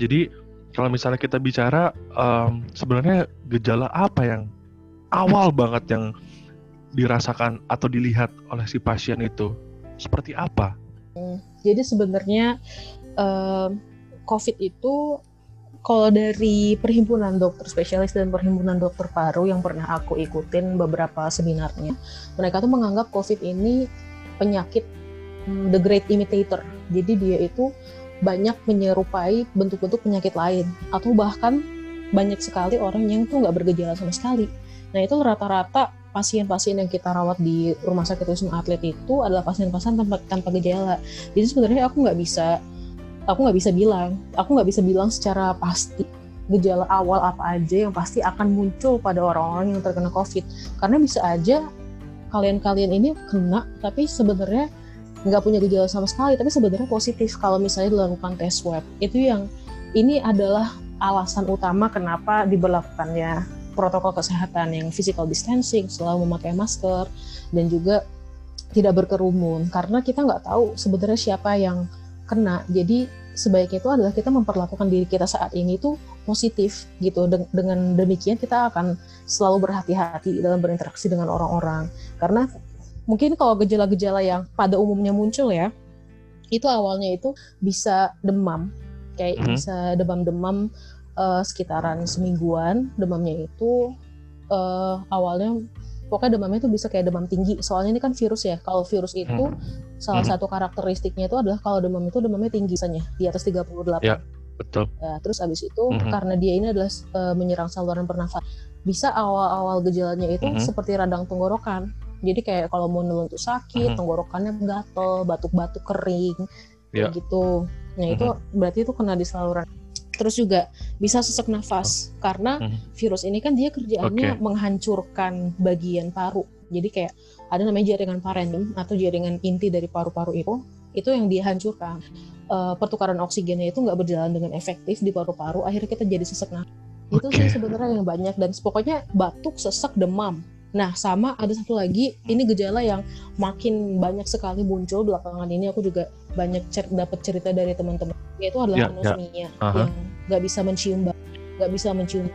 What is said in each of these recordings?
Jadi kalau misalnya kita bicara um, sebenarnya gejala apa yang awal banget yang dirasakan atau dilihat oleh si pasien itu seperti apa? Jadi sebenarnya um, COVID itu kalau dari perhimpunan dokter spesialis dan perhimpunan dokter paru yang pernah aku ikutin beberapa seminarnya, mereka tuh menganggap COVID ini penyakit um, the great imitator. Jadi dia itu banyak menyerupai bentuk-bentuk penyakit lain atau bahkan banyak sekali orang yang tuh nggak bergejala sama sekali. Nah itu rata-rata pasien-pasien yang kita rawat di rumah sakit Wisma Atlet itu adalah pasien-pasien tanpa tanpa gejala. Jadi sebenarnya aku nggak bisa aku nggak bisa bilang, aku nggak bisa bilang secara pasti gejala awal apa aja yang pasti akan muncul pada orang-orang yang terkena COVID. Karena bisa aja kalian-kalian ini kena, tapi sebenarnya nggak punya gejala sama sekali tapi sebenarnya positif kalau misalnya dilakukan tes swab. Itu yang ini adalah alasan utama kenapa diberlakukannya protokol kesehatan yang physical distancing selalu memakai masker dan juga tidak berkerumun. Karena kita nggak tahu sebenarnya siapa yang kena. Jadi sebaiknya itu adalah kita memperlakukan diri kita saat ini tuh positif gitu. Dengan demikian kita akan selalu berhati-hati dalam berinteraksi dengan orang-orang. Karena mungkin kalau gejala-gejala yang pada umumnya muncul ya itu awalnya itu bisa demam kayak hmm. bisa demam-demam uh, sekitaran semingguan demamnya itu uh, awalnya pokoknya demamnya itu bisa kayak demam tinggi soalnya ini kan virus ya kalau virus itu hmm. salah hmm. satu karakteristiknya itu adalah kalau demam itu demamnya tinggi misalnya di atas 38 ya, betul ya, terus abis itu hmm. karena dia ini adalah uh, menyerang saluran pernafasan bisa awal-awal gejalanya itu hmm. seperti radang tenggorokan jadi kayak kalau mau nelen tuh sakit, uh-huh. tenggorokannya gatel, batuk-batuk kering, yeah. gitu. Nah itu uh-huh. berarti itu kena di saluran. Terus juga bisa sesak nafas uh-huh. karena uh-huh. virus ini kan dia kerjaannya okay. menghancurkan bagian paru. Jadi kayak ada namanya jaringan parendum atau jaringan inti dari paru-paru itu, itu yang dihancurkan. Uh, pertukaran oksigennya itu nggak berjalan dengan efektif di paru-paru, akhirnya kita jadi sesak nafas. Itu sih sebenarnya yang banyak dan pokoknya batuk, sesak, demam Nah, sama ada satu lagi, ini gejala yang makin banyak sekali muncul belakangan ini. Aku juga banyak cer dapat cerita dari teman-teman. Yaitu adalah yeah, ya. anosmia yeah. Uh -huh. yang nggak bisa mencium bau, nggak bisa mencium.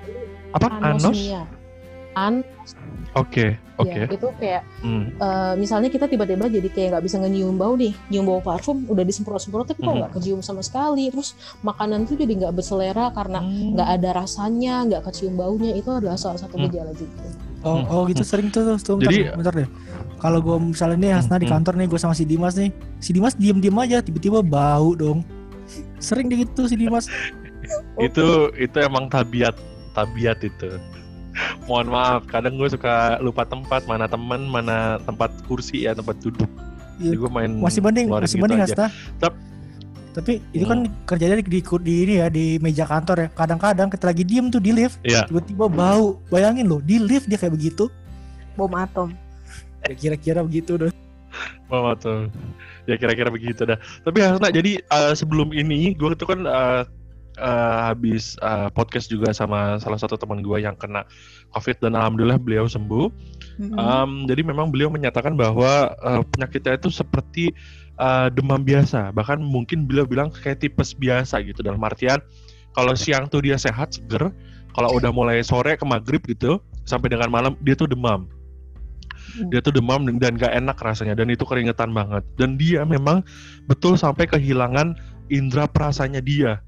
Apa anosmia? An. Oke, okay, oke. Okay. Ya, itu kayak hmm. uh, misalnya kita tiba-tiba jadi kayak nggak bisa nyium bau nih, nyium bau parfum udah disemprot-semprot tapi kok hmm. nggak hmm. kecium sama sekali. Terus makanan tuh jadi nggak berselera karena hmm. nggak hmm. ada rasanya, nggak kecium baunya. Itu adalah salah satu hmm. gejala juga. Oh, oh gitu hmm. sering tuh, tuh, tuh Jadi, bentar, bentar deh. Kalau gue misalnya nih Hasna hmm. di kantor nih, gue sama si Dimas nih. Si Dimas diem-diem aja, tiba-tiba bau dong. Sering deh gitu si Dimas. itu itu emang tabiat tabiat itu. Mohon maaf, kadang gue suka lupa tempat, mana teman, mana tempat kursi ya, tempat duduk. Iya. Jadi gue main masih banding, masih gitu banding Hasna. Tapi tapi itu kan hmm. kerjanya di, di, di ini ya di meja kantor ya. Kadang-kadang kita lagi diem tuh di lift, yeah. tiba-tiba bau. Bayangin loh, di lift dia kayak begitu. Bom atom. Ya kira-kira begitu dong. Bom atom. Ya kira-kira begitu dah. Tapi Hasna, jadi uh, sebelum ini gue tuh kan uh, uh, habis uh, podcast juga sama salah satu teman gue yang kena COVID dan alhamdulillah beliau sembuh. Mm-hmm. Um, jadi memang beliau menyatakan bahwa uh, penyakitnya itu seperti uh, demam biasa. Bahkan mungkin beliau bilang kayak tipes biasa gitu. Dalam artian kalau siang tuh dia sehat seger kalau udah mulai sore ke maghrib gitu sampai dengan malam dia tuh demam. Hmm. dia tuh demam dan gak enak rasanya. Dan itu keringetan banget. Dan dia memang betul sampai kehilangan indera perasanya dia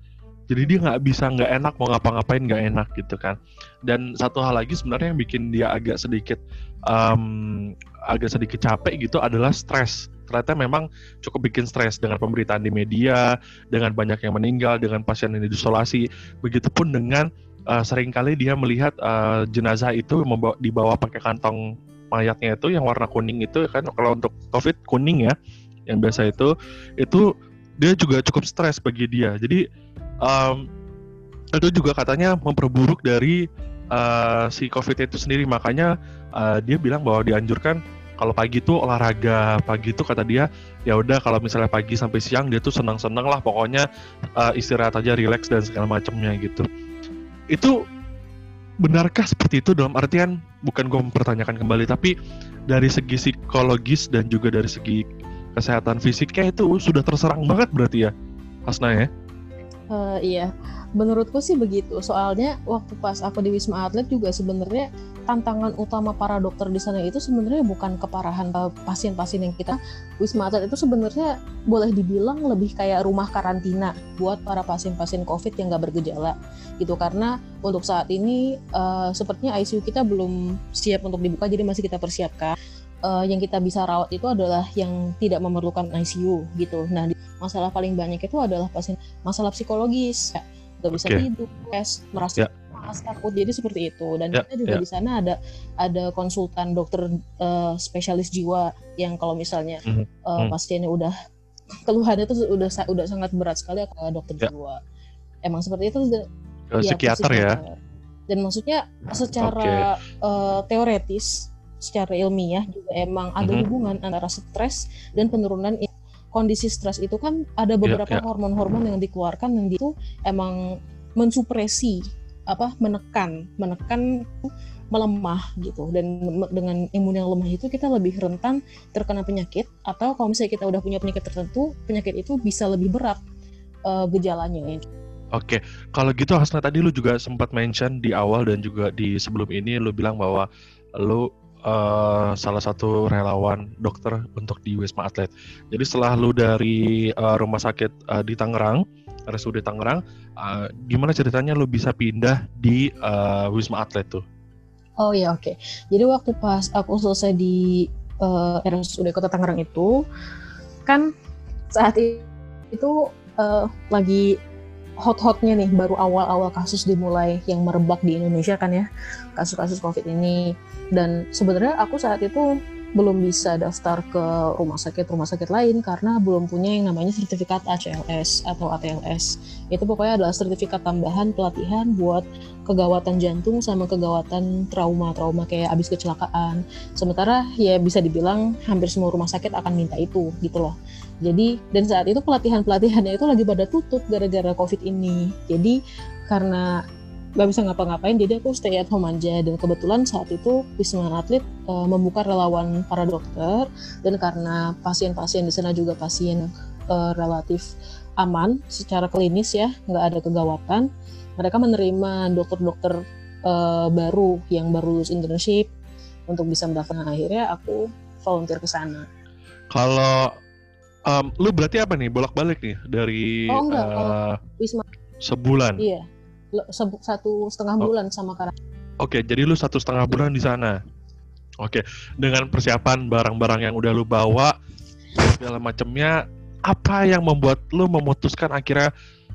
jadi dia nggak bisa nggak enak mau ngapa-ngapain nggak enak gitu kan dan satu hal lagi sebenarnya yang bikin dia agak sedikit um, agak sedikit capek gitu adalah stres ternyata memang cukup bikin stres dengan pemberitaan di media, dengan banyak yang meninggal, dengan pasien yang diisolasi. Begitupun dengan uh, sering kali dia melihat uh, jenazah itu membawa, dibawa pakai kantong mayatnya itu yang warna kuning itu kan kalau untuk COVID kuning ya, yang biasa itu itu dia juga cukup stres bagi dia. Jadi um, itu juga katanya memperburuk dari uh, si COVID itu sendiri. Makanya uh, dia bilang bahwa dianjurkan kalau pagi tuh olahraga. Pagi tuh kata dia ya udah kalau misalnya pagi sampai siang dia tuh senang-senang lah pokoknya uh, istirahat aja relax dan segala macamnya gitu. Itu benarkah seperti itu? Dalam artian bukan gue mempertanyakan kembali tapi dari segi psikologis dan juga dari segi kesehatan fisiknya itu sudah terserang banget berarti ya Hasna ya Uh, iya, menurutku sih begitu. Soalnya waktu pas aku di Wisma Atlet juga sebenarnya tantangan utama para dokter di sana itu sebenarnya bukan keparahan eh, pasien-pasien yang kita Wisma Atlet itu sebenarnya boleh dibilang lebih kayak rumah karantina buat para pasien-pasien COVID yang nggak bergejala gitu. Karena untuk saat ini uh, sepertinya ICU kita belum siap untuk dibuka jadi masih kita persiapkan uh, yang kita bisa rawat itu adalah yang tidak memerlukan ICU gitu. Nah, masalah paling banyak itu adalah pasien masalah psikologis, ya, nggak bisa okay. tidur, stres, merasa yeah. Mas, takut. Jadi seperti itu. Dan yeah, kita juga yeah. di sana ada ada konsultan dokter uh, spesialis jiwa yang kalau misalnya mm -hmm. uh, pasiennya udah keluhannya itu udah udah sangat berat sekali ke dokter yeah. jiwa. Emang seperti itu. Ya, psikiater ya. Dan maksudnya secara okay. uh, teoretis secara ilmiah juga emang ada mm-hmm. hubungan antara stres dan penurunan kondisi stres itu kan ada iya, beberapa yeah, yeah. hormon-hormon yang dikeluarkan yang itu emang mensupresi apa menekan menekan melemah gitu dan dengan imun yang lemah itu kita lebih rentan terkena penyakit atau kalau misalnya kita udah punya penyakit tertentu penyakit itu bisa lebih berat uh, gejalanya ya. Oke, kalau gitu Hasna tadi lu juga sempat mention di awal dan juga di sebelum ini lu bilang bahwa lu uh, salah satu relawan dokter untuk di Wisma Atlet. Jadi setelah lu dari uh, rumah sakit uh, di Tangerang, RSUD Tangerang, uh, gimana ceritanya lu bisa pindah di uh, Wisma Atlet tuh? Oh ya oke. Okay. Jadi waktu pas aku selesai di uh, RSUD Kota Tangerang itu, kan saat itu uh, lagi hot-hotnya nih baru awal-awal kasus dimulai yang merebak di Indonesia kan ya kasus-kasus COVID ini. Dan sebenarnya aku saat itu belum bisa daftar ke rumah sakit rumah sakit lain karena belum punya yang namanya sertifikat ACLS atau ATLS itu pokoknya adalah sertifikat tambahan pelatihan buat kegawatan jantung sama kegawatan trauma-trauma kayak abis kecelakaan. Sementara ya bisa dibilang hampir semua rumah sakit akan minta itu gitu loh. Jadi dan saat itu pelatihan pelatihannya itu lagi pada tutup gara-gara covid ini. Jadi karena gak bisa ngapa-ngapain jadi aku stay at home aja dan kebetulan saat itu Wisma Atlet uh, membuka relawan para dokter dan karena pasien-pasien di sana juga pasien uh, relatif aman secara klinis ya nggak ada kegawatan mereka menerima dokter-dokter uh, baru yang baru lulus internship untuk bisa mendaftar nah, akhirnya aku volunteer ke sana kalau Um, lu berarti apa nih bolak-balik nih dari oh, enggak, uh, Wisma. sebulan? Iya, satu setengah oh. bulan sama karena. Oke, okay, jadi lu satu setengah bulan di sana. Oke, okay. dengan persiapan barang-barang yang udah lu bawa segala macamnya, apa yang membuat lu memutuskan akhirnya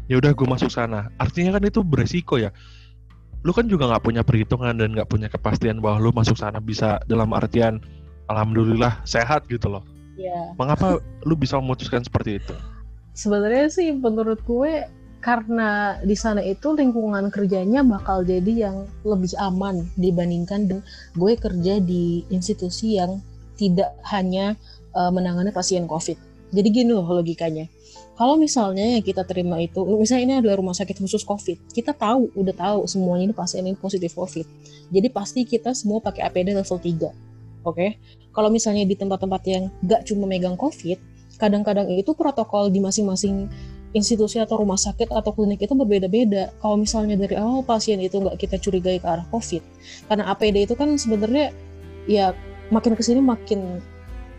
ya udah gue masuk sana? Artinya kan itu beresiko ya. Lu kan juga nggak punya perhitungan dan nggak punya kepastian bahwa lu masuk sana bisa dalam artian alhamdulillah sehat gitu loh Ya. Mengapa lu bisa memutuskan seperti itu? Sebenarnya sih menurut gue karena di sana itu lingkungan kerjanya bakal jadi yang lebih aman dibandingkan dengan gue kerja di institusi yang tidak hanya uh, menangani pasien COVID. Jadi gini loh logikanya. Kalau misalnya yang kita terima itu, misalnya ini adalah rumah sakit khusus COVID, kita tahu, udah tahu semuanya ini pasien ini positif COVID. Jadi pasti kita semua pakai APD level 3 Oke, okay? kalau misalnya di tempat-tempat yang gak cuma megang COVID, kadang-kadang itu protokol di masing-masing institusi atau rumah sakit atau klinik itu berbeda-beda. Kalau misalnya dari awal pasien itu nggak kita curigai ke arah COVID, karena APD itu kan sebenarnya ya makin ke sini makin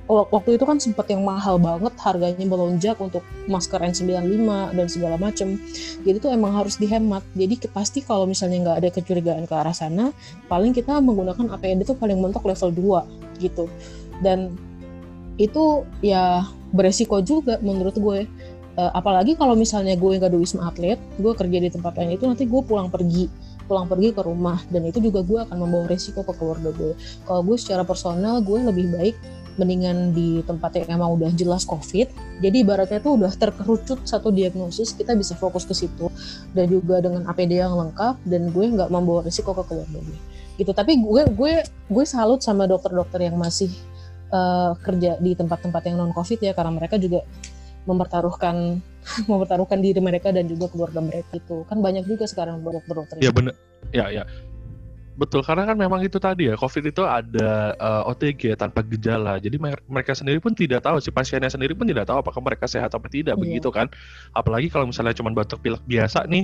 waktu itu kan sempat yang mahal banget harganya melonjak untuk masker N95 dan segala macem. Jadi itu emang harus dihemat. Jadi pasti kalau misalnya nggak ada kecurigaan ke arah sana paling kita menggunakan APD itu paling mentok level 2 gitu. Dan itu ya beresiko juga menurut gue uh, apalagi kalau misalnya gue nggak ada wisma atlet gue kerja di tempat lain itu nanti gue pulang pergi pulang pergi ke rumah dan itu juga gue akan membawa resiko ke keluarga gue kalau gue secara personal gue lebih baik mendingan di tempat yang emang udah jelas COVID. Jadi ibaratnya tuh udah terkerucut satu diagnosis, kita bisa fokus ke situ. Dan juga dengan APD yang lengkap, dan gue nggak membawa risiko ke keluarga gue. Gitu. Tapi gue gue gue salut sama dokter-dokter yang masih uh, kerja di tempat-tempat yang non COVID ya, karena mereka juga mempertaruhkan mempertaruhkan diri mereka dan juga keluarga mereka itu kan banyak juga sekarang dokter-dokter ya benar ya ya Betul, karena kan memang itu tadi ya, COVID itu ada uh, eh, OTG tanpa gejala. Jadi mereka sendiri pun tidak tahu, si pasiennya sendiri pun tidak tahu apakah mereka sehat atau tidak, yeah. begitu kan. Apalagi kalau misalnya cuma batuk pilek biasa nih,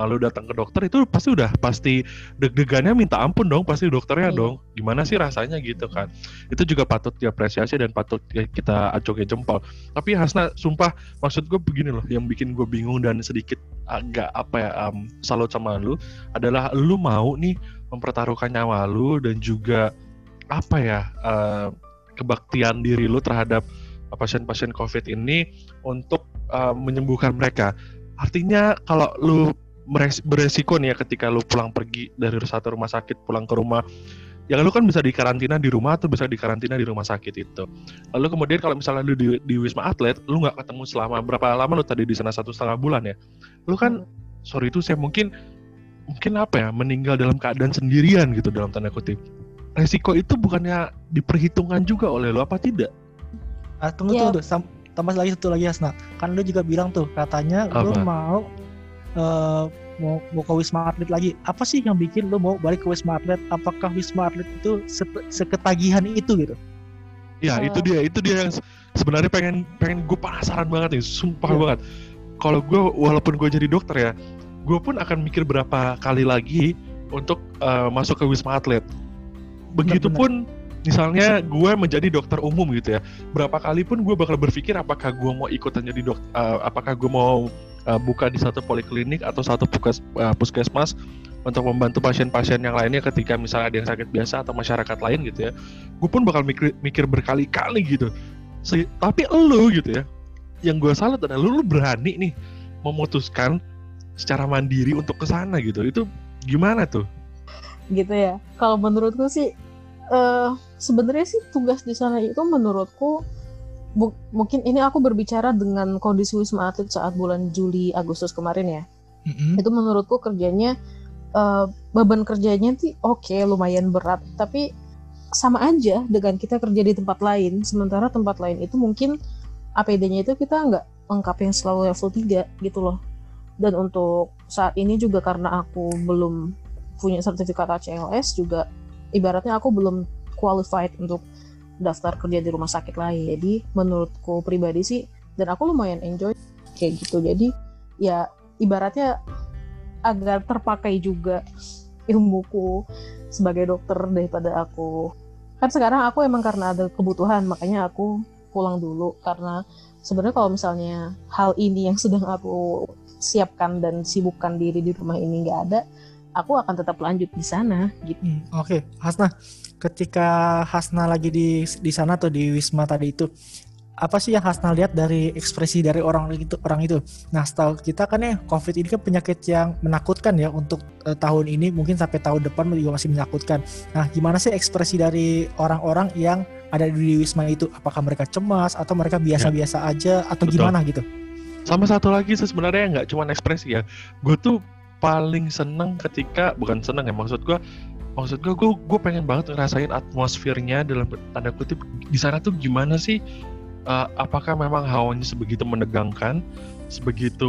lalu datang ke dokter itu pasti udah pasti deg-degannya minta ampun dong pasti dokternya hmm. dong gimana sih rasanya gitu kan itu juga patut diapresiasi dan patut kita acungin jempol tapi Hasna sumpah maksud gue begini loh yang bikin gue bingung dan sedikit agak apa ya um, salut sama lu adalah lu mau nih mempertaruhkan nyawa lu dan juga apa ya uh, kebaktian diri lu terhadap pasien-pasien COVID ini untuk uh, menyembuhkan mereka. Artinya kalau lu beresiko nih ya ketika lu pulang pergi dari satu rumah sakit pulang ke rumah. Ya lu kan bisa dikarantina di rumah atau bisa dikarantina di rumah sakit itu. Lalu kemudian kalau misalnya lu di, di wisma atlet lu nggak ketemu selama berapa lama lu tadi di sana satu setengah bulan ya? Lu kan sorry itu saya mungkin mungkin apa ya meninggal dalam keadaan sendirian gitu dalam tanda kutip. Resiko itu bukannya diperhitungkan juga oleh lu apa tidak? Ah tunggu yeah. tunggu tambah lagi satu lagi Asna kan lu juga bilang tuh katanya apa? lu mau uh, mau mau ke Wisma Atlet lagi. Apa sih yang bikin lo mau balik ke Wisma Atlet? Apakah Wisma Atlet itu se seketagihan itu gitu? Ya uh. itu dia itu dia yang sebenarnya pengen pengen gue penasaran banget nih sumpah yeah. banget. Kalau gue walaupun gue jadi dokter ya gue pun akan mikir berapa kali lagi untuk uh, masuk ke Wisma Atlet. Begitupun misalnya gue menjadi dokter umum gitu ya berapa kali pun gue bakal berpikir apakah gue mau ikutan jadi dokter uh, apakah gue mau uh, buka di satu poliklinik atau satu pukes, uh, puskesmas untuk membantu pasien-pasien yang lainnya ketika misalnya ada yang sakit biasa atau masyarakat lain gitu ya. Gue pun bakal mikir, mikir berkali-kali gitu. Se tapi lu gitu ya yang gue salut adalah lu, lu berani nih memutuskan secara mandiri untuk ke sana gitu. Itu gimana tuh? Gitu ya. Kalau menurutku sih uh, sebenarnya sih tugas di sana itu menurutku bu, mungkin ini aku berbicara dengan kondisi wisma atlet saat bulan Juli Agustus kemarin ya. Mm-hmm. itu menurutku kerjanya uh, beban kerjanya sih oke okay, lumayan berat. Tapi sama aja dengan kita kerja di tempat lain sementara tempat lain itu mungkin APD-nya itu kita nggak lengkap yang selalu level 3 gitu loh. Dan untuk saat ini juga karena aku belum punya sertifikat ACLS juga ibaratnya aku belum qualified untuk daftar kerja di rumah sakit lain jadi menurutku pribadi sih dan aku lumayan enjoy kayak gitu jadi ya ibaratnya agar terpakai juga ilmuku sebagai dokter daripada aku kan sekarang aku emang karena ada kebutuhan makanya aku pulang dulu karena sebenarnya kalau misalnya hal ini yang sedang aku siapkan dan sibukkan diri di rumah ini nggak ada aku akan tetap lanjut di sana gitu. Hmm, Oke, okay. Hasna, ketika Hasna lagi di di sana atau di Wisma tadi itu, apa sih yang Hasna lihat dari ekspresi dari orang itu orang itu? Nah, setahu kita kan ya COVID ini kan penyakit yang menakutkan ya untuk uh, tahun ini mungkin sampai tahun depan juga masih menakutkan. Nah, gimana sih ekspresi dari orang-orang yang ada di Wisma itu? Apakah mereka cemas atau mereka biasa-biasa ya. aja atau Betul. gimana gitu? Sama satu lagi sebenarnya nggak cuma ekspresi ya. Gue tuh paling seneng ketika bukan seneng ya maksud gue maksud gue gue gue pengen banget ngerasain atmosfernya dalam tanda kutip di sana tuh gimana sih? Uh, apakah memang hawanya sebegitu menegangkan sebegitu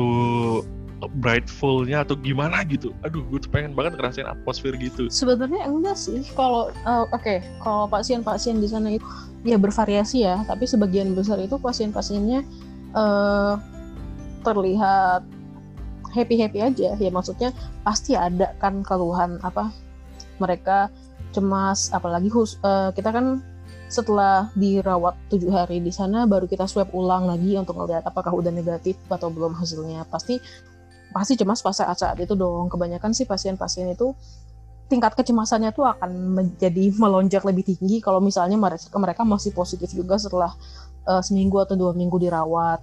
brightfulnya atau gimana gitu? Aduh gue tuh pengen banget ngerasain atmosfer gitu. Sebenarnya enggak sih. Kalau uh, oke okay, kalau pasien-pasien di sana itu ya bervariasi ya tapi sebagian besar itu pasien-pasiennya uh, terlihat happy happy aja. Ya maksudnya pasti ada kan keluhan apa mereka cemas apalagi hus uh, kita kan setelah dirawat tujuh hari di sana baru kita swab ulang lagi untuk melihat apakah udah negatif atau belum hasilnya. Pasti pasti cemas pas saat-saat itu dong. Kebanyakan sih pasien-pasien itu tingkat kecemasannya tuh akan menjadi melonjak lebih tinggi kalau misalnya mereka mereka masih positif juga setelah uh, seminggu atau dua minggu dirawat.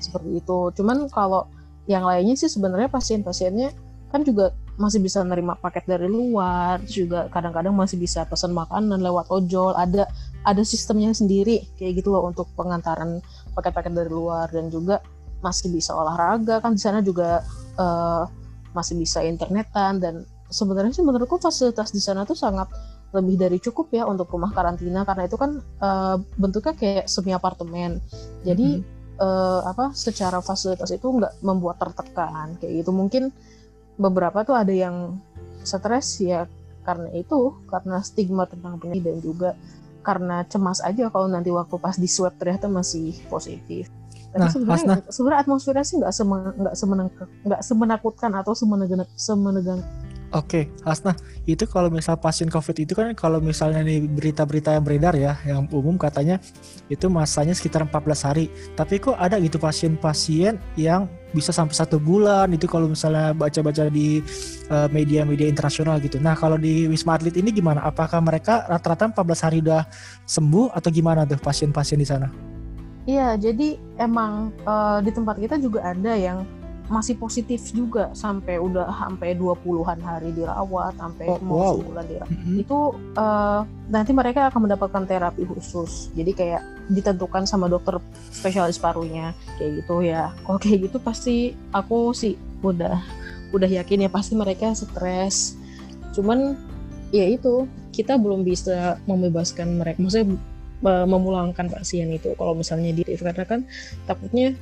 Seperti itu. Cuman kalau yang lainnya sih sebenarnya pasien-pasiennya kan juga masih bisa nerima paket dari luar juga kadang-kadang masih bisa pesan makanan lewat ojol ada ada sistemnya sendiri kayak gitu loh untuk pengantaran paket-paket dari luar. Dan juga masih bisa olahraga kan di sana juga uh, masih bisa internetan. Dan sebenarnya sih menurutku fasilitas di sana tuh sangat lebih dari cukup ya untuk rumah karantina karena itu kan uh, bentuknya kayak semi apartemen. Jadi hmm uh, apa secara fasilitas itu nggak membuat tertekan kayak gitu. Mungkin beberapa tuh ada yang stres ya karena itu karena stigma tentang penyakit dan juga karena cemas aja kalau nanti waktu pas di swab ternyata masih positif. Tapi nah, sebenarnya sebenarnya atmosfernya sih nggak nggak semenang nggak semenakutkan atau semenegang semenegang Oke, okay, Hasna, itu kalau misal pasien COVID itu kan kalau misalnya nih berita-berita yang beredar ya, yang umum katanya itu masanya sekitar 14 hari. Tapi kok ada gitu pasien-pasien yang bisa sampai satu bulan itu kalau misalnya baca-baca di uh, media-media internasional gitu. Nah kalau di Wisma Atlet ini gimana? Apakah mereka rata-rata 14 hari udah sembuh atau gimana tuh pasien-pasien di sana? Iya, jadi emang uh, di tempat kita juga ada yang masih positif juga sampai udah sampai 20-an hari dirawat sampai oh, mau wow. sebulan dirawat. Mm-hmm. Itu uh, nanti mereka akan mendapatkan terapi khusus. Jadi kayak ditentukan sama dokter spesialis parunya kayak gitu ya. Kalau kayak gitu pasti aku sih udah udah yakin ya pasti mereka stres. Cuman ya itu kita belum bisa membebaskan mereka maksudnya uh, memulangkan pasien itu kalau misalnya di karena kan takutnya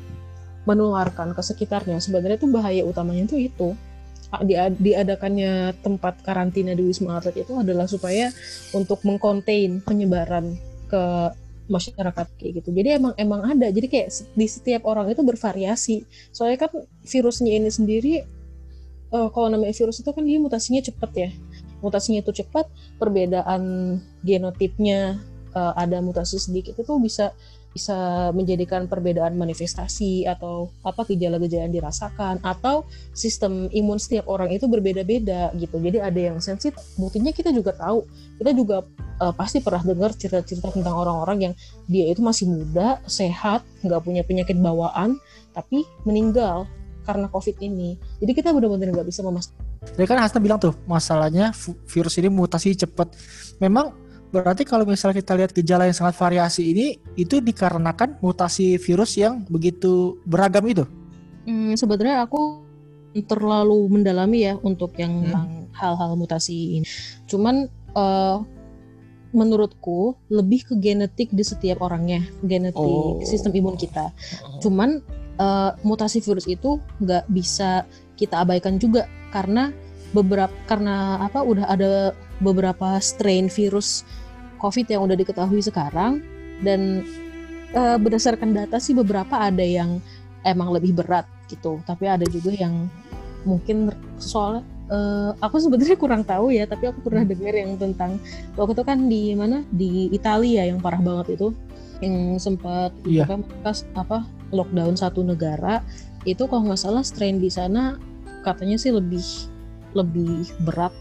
menularkan ke sekitarnya sebenarnya itu bahaya utamanya itu itu diadakannya tempat karantina di Wisma Atlet itu adalah supaya untuk mengkontain penyebaran ke masyarakat kayak gitu. Jadi emang emang ada. Jadi kayak di setiap orang itu bervariasi. Soalnya kan virusnya ini sendiri uh, kalau namanya virus itu kan dia mutasinya cepat ya. Mutasinya itu cepat, perbedaan genotipnya uh, ada mutasi sedikit itu bisa bisa menjadikan perbedaan manifestasi atau apa gejala-gejala yang dirasakan atau sistem imun setiap orang itu berbeda-beda gitu. Jadi ada yang sensitif. Buktinya kita juga tahu, kita juga uh, pasti pernah dengar cerita-cerita tentang orang-orang yang dia itu masih muda, sehat, nggak punya penyakit bawaan, tapi meninggal karena COVID ini. Jadi kita benar-benar nggak bisa memastikan. Tadi kan Hasna bilang tuh masalahnya virus ini mutasi cepat. Memang Berarti kalau misalnya kita lihat gejala yang sangat variasi ini, itu dikarenakan mutasi virus yang begitu beragam itu? Hmm, sebenarnya aku terlalu mendalami ya untuk yang hmm. hal-hal mutasi ini. Cuman uh, menurutku lebih ke genetik di setiap orangnya, genetik oh. sistem imun kita. Oh. Cuman uh, mutasi virus itu nggak bisa kita abaikan juga karena beberapa karena apa udah ada beberapa strain virus COVID yang udah diketahui sekarang. Dan uh, berdasarkan data sih beberapa ada yang emang lebih berat gitu, tapi ada juga yang mungkin soal uh, aku sebenarnya kurang tahu ya, tapi aku pernah dengar yang tentang waktu itu kan di mana? Di Italia yang parah banget itu. Yang sempat iya. kan apa lockdown satu negara itu kalau nggak salah strain di sana katanya sih lebih lebih berat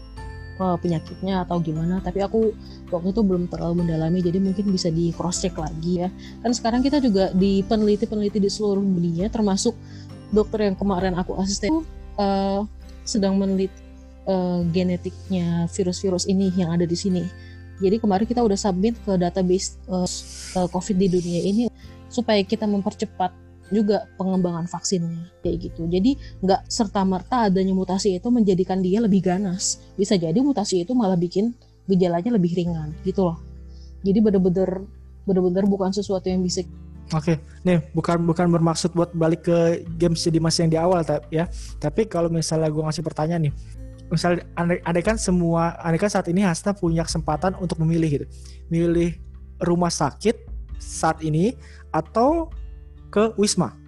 uh, penyakitnya atau gimana tapi aku waktu itu belum terlalu mendalami jadi mungkin bisa di cross check lagi ya. Kan sekarang kita juga di peneliti-peneliti di seluruh dunia termasuk dokter yang kemarin aku asisten uh, sedang meneliti uh, genetiknya virus-virus ini yang ada di sini. Jadi kemarin kita udah submit ke database uh, COVID di dunia ini supaya kita mempercepat juga pengembangan vaksinnya kayak gitu. Jadi nggak serta merta adanya mutasi itu menjadikan dia lebih ganas. Bisa jadi mutasi itu malah bikin gejalanya lebih ringan gitu loh. Jadi bener-bener bener-bener bukan sesuatu yang bisa Oke, nih bukan bukan bermaksud buat balik ke game jadi masih yang di awal ya. Tapi kalau misalnya gue ngasih pertanyaan nih, misalnya andai, kan semua, andai kan saat ini Hasta punya kesempatan untuk memilih gitu, milih rumah sakit saat ini atau ke Wisma.